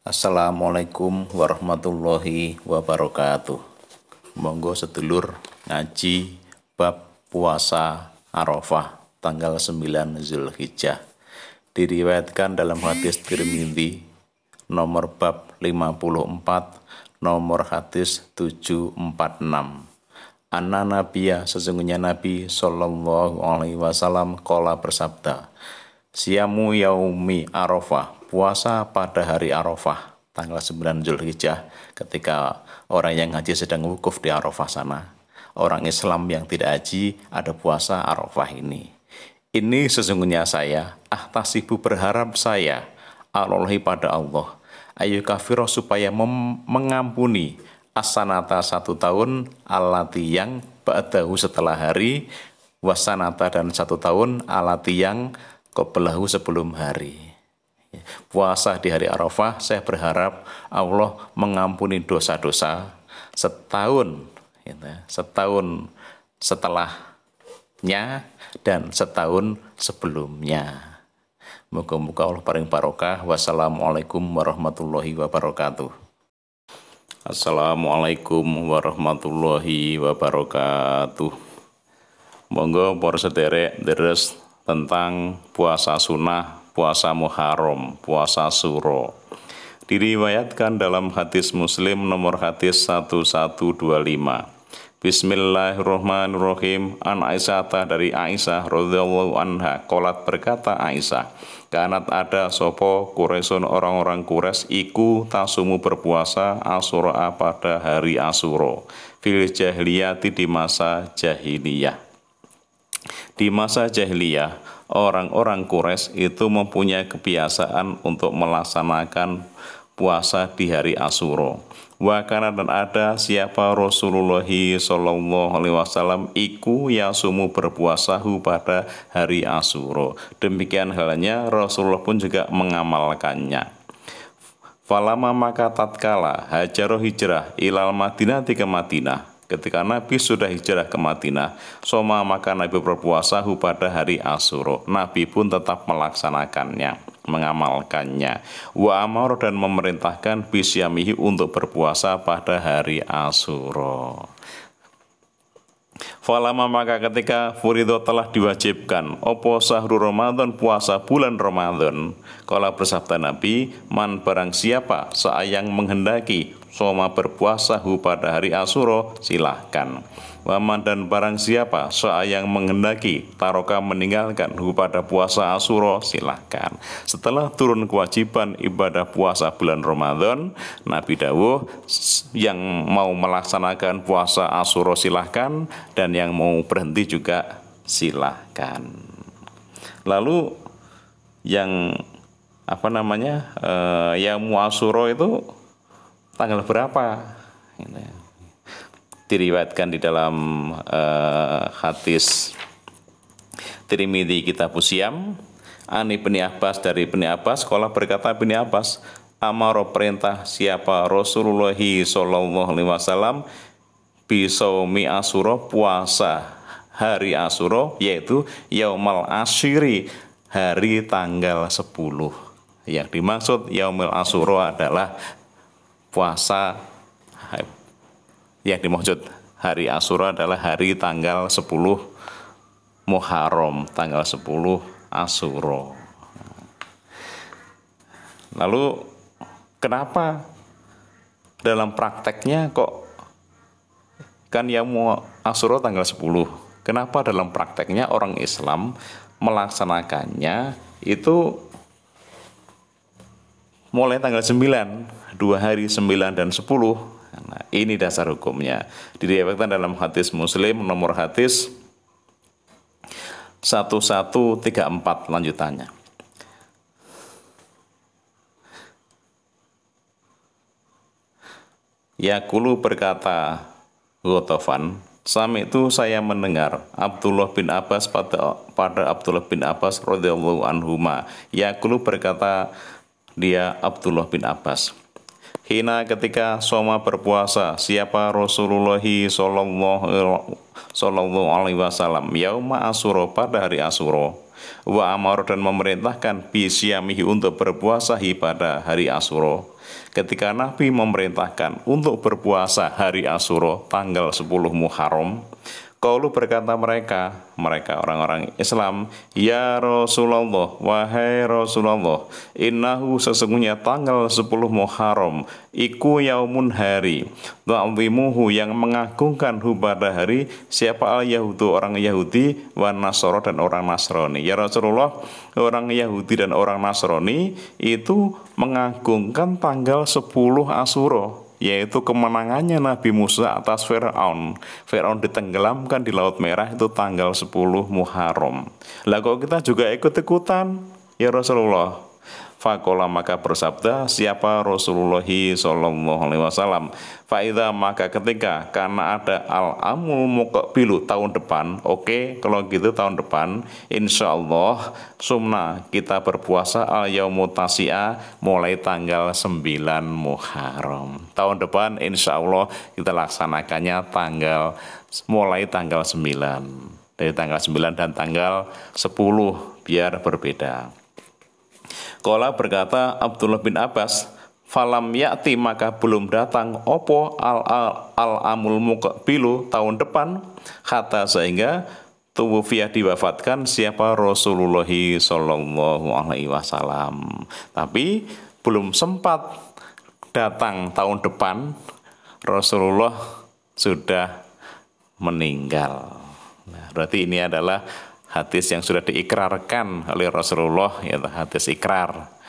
Assalamualaikum warahmatullahi wabarakatuh. Monggo sedulur ngaji bab puasa Arafah tanggal 9 Zulhijjah. Diriwayatkan dalam hadis Tirmidzi nomor bab 54 nomor hadis 746. Anna Nabiya sesungguhnya Nabi Shallallahu Alaihi Wasallam kola bersabda, Siamu yaumi Arafah, puasa pada hari Arafah, tanggal 9 Zulhijjah, ketika orang yang haji sedang wukuf di Arafah sana. Orang Islam yang tidak haji ada puasa Arafah ini. Ini sesungguhnya saya, ah tasibu berharap saya, Allahi pada Allah, ayu kafiro supaya mengampuni asanata satu tahun alati yang ba'dahu setelah hari wasanata dan satu tahun alati yang Qoblahu sebelum hari. Puasa di hari Arafah, saya berharap Allah mengampuni dosa-dosa setahun, gitu, setahun setelahnya dan setahun sebelumnya. Moga-moga Allah paling barokah. Wassalamualaikum warahmatullahi wabarakatuh. Assalamualaikum warahmatullahi wabarakatuh. Monggo para sederek deres tentang puasa sunnah, puasa Muharram, puasa Suro. Diriwayatkan dalam hadis Muslim nomor hadis 1125. Bismillahirrahmanirrahim. An Aisyah dari Aisyah radhiyallahu anha kolat berkata Aisyah, kanat ada sopo kuresun orang-orang kures iku tasumu berpuasa asura pada hari asuro fil jahiliyati di masa jahiliyah di masa jahiliyah, orang-orang Quraisy itu mempunyai kebiasaan untuk melaksanakan puasa di hari Asuro. Wakana dan ada siapa Rasulullah Shallallahu Alaihi Wasallam iku yasumu berpuasahu pada hari Asuro. Demikian halnya Rasulullah pun juga mengamalkannya. Falama maka tatkala hajaroh hijrah ilal Madinah ke Madinah Ketika Nabi sudah hijrah ke Madinah, Soma maka Nabi berpuasa pada hari Asuro. Nabi pun tetap melaksanakannya, mengamalkannya. Wa amar dan memerintahkan bisyamihi untuk berpuasa pada hari Asuro. Falama maka ketika Furido telah diwajibkan Opo sahru Ramadan puasa bulan Ramadan Kala bersabda Nabi Man barang siapa seayang menghendaki Soma berpuasa hu pada hari Asuro silahkan Waman dan barang siapa seayang menghendaki taroka meninggalkan hu pada puasa Asuro silahkan. Setelah turun kewajiban ibadah puasa bulan Ramadan, Nabi Dawuh yang mau melaksanakan puasa Asuro silahkan dan yang mau berhenti juga silahkan. Lalu yang apa namanya uh, yang muasuro itu tanggal berapa? Ini diriwayatkan di dalam uh, hadis Tirmidzi kitab Usiam Ani bin Abbas dari bin Abbas sekolah berkata bin Abbas amaro perintah siapa Rasulullah sallallahu alaihi wasallam bisaumi asuro puasa hari asuro yaitu yaumal asyiri hari tanggal 10 yang dimaksud yaumil asuro adalah puasa yang dimaksud hari Asura adalah hari tanggal 10 Muharram, tanggal 10 Asura. Lalu kenapa dalam prakteknya kok kan yang mau Asura tanggal 10. Kenapa dalam prakteknya orang Islam melaksanakannya itu mulai tanggal 9, dua hari 9 dan 10 Nah, ini dasar hukumnya. Diriwayatkan dalam hadis Muslim nomor hadis 1134 lanjutannya. Yakulu berkata Gotofan, Sami itu saya mendengar Abdullah bin Abbas pada, pada Abdullah bin Abbas radhiyallahu anhuma. Yakulu berkata dia Abdullah bin Abbas. Hina ketika soma berpuasa siapa Rasulullah sallallahu alaihi wasallam yauma asuro pada hari asuro Wa amar dan memerintahkan bisyamihi untuk berpuasa pada hari Asyura. Ketika Nabi memerintahkan untuk berpuasa hari Asyura tanggal 10 Muharram, Kaulu berkata mereka, mereka orang-orang Islam, Ya Rasulullah, wahai Rasulullah, innahu sesungguhnya tanggal 10 Muharram, iku yaumun hari, ta'zimuhu yang mengagungkan pada hari, siapa al Yahudu orang Yahudi, wa Nasoro dan orang Nasrani. Ya Rasulullah, orang Yahudi dan orang Nasrani itu mengagungkan tanggal 10 Asyura yaitu kemenangannya Nabi Musa atas Fir'aun. Fir'aun ditenggelamkan di Laut Merah itu tanggal 10 Muharram. Lah kok kita juga ikut-ikutan? Ya Rasulullah, Fakola maka bersabda siapa Rasulullah Sallallahu Alaihi Wasallam. Faida maka ketika karena ada al amul mukabilu tahun depan, oke okay, kalau gitu tahun depan, insya Allah sumna kita berpuasa al yaumutasia mulai tanggal 9 Muharram. Tahun depan insya Allah kita laksanakannya tanggal mulai tanggal 9 dari tanggal 9 dan tanggal 10 biar berbeda. Kola berkata Abdullah bin Abbas, falam yakti maka belum datang opo al al, al amul bilu tahun depan kata sehingga tuwufiyah diwafatkan siapa Rasulullah Sallallahu Alaihi Wasallam. Tapi belum sempat datang tahun depan Rasulullah sudah meninggal. Nah, berarti ini adalah hadis yang sudah diikrarkan oleh Rasulullah yaitu hadis ikrar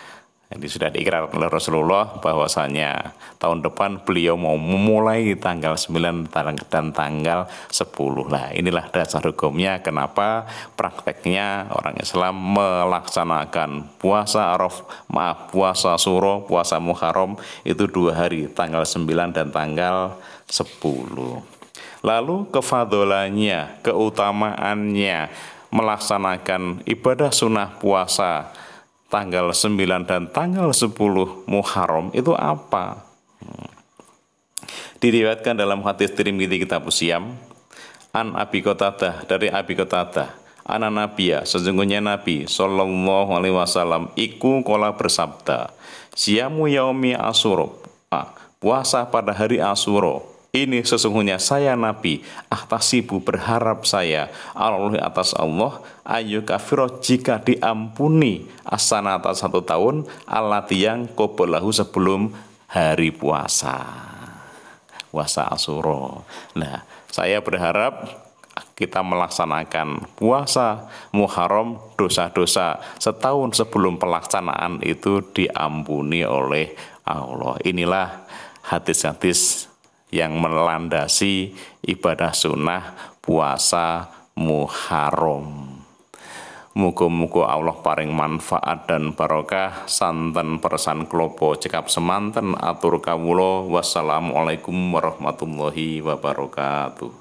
jadi sudah diikrar oleh Rasulullah bahwasanya tahun depan beliau mau memulai tanggal 9 dan tanggal 10. Nah, inilah dasar hukumnya kenapa prakteknya orang Islam melaksanakan puasa Araf, maaf, puasa Suro, puasa Muharram itu dua hari, tanggal 9 dan tanggal 10. Lalu kefadolannya, keutamaannya, melaksanakan ibadah sunnah puasa tanggal 9 dan tanggal 10 Muharram itu apa? Diriwayatkan dalam hadis Tirmidzi kitab Usiam an Abi Qatadah dari Abi Qatadah Ana Nabiya sesungguhnya Nabi Sallallahu Alaihi Wasallam iku kola bersabda Siamu yaumi asuro ah, puasa pada hari asuro ini sesungguhnya saya Nabi ahtasibu berharap saya. Allah atas Allah ayu kafiro jika diampuni asana atas satu tahun Allah yang kobolahu sebelum hari puasa. Puasa asuro nah saya berharap kita melaksanakan puasa Muharram dosa-dosa setahun sebelum pelaksanaan itu diampuni oleh Allah. Inilah hadis-hadis yang melandasi ibadah sunnah puasa Muharram. Muga-muga Allah paring manfaat dan barokah santen persan klopo cekap semanten atur kawulo wassalamualaikum warahmatullahi wabarakatuh.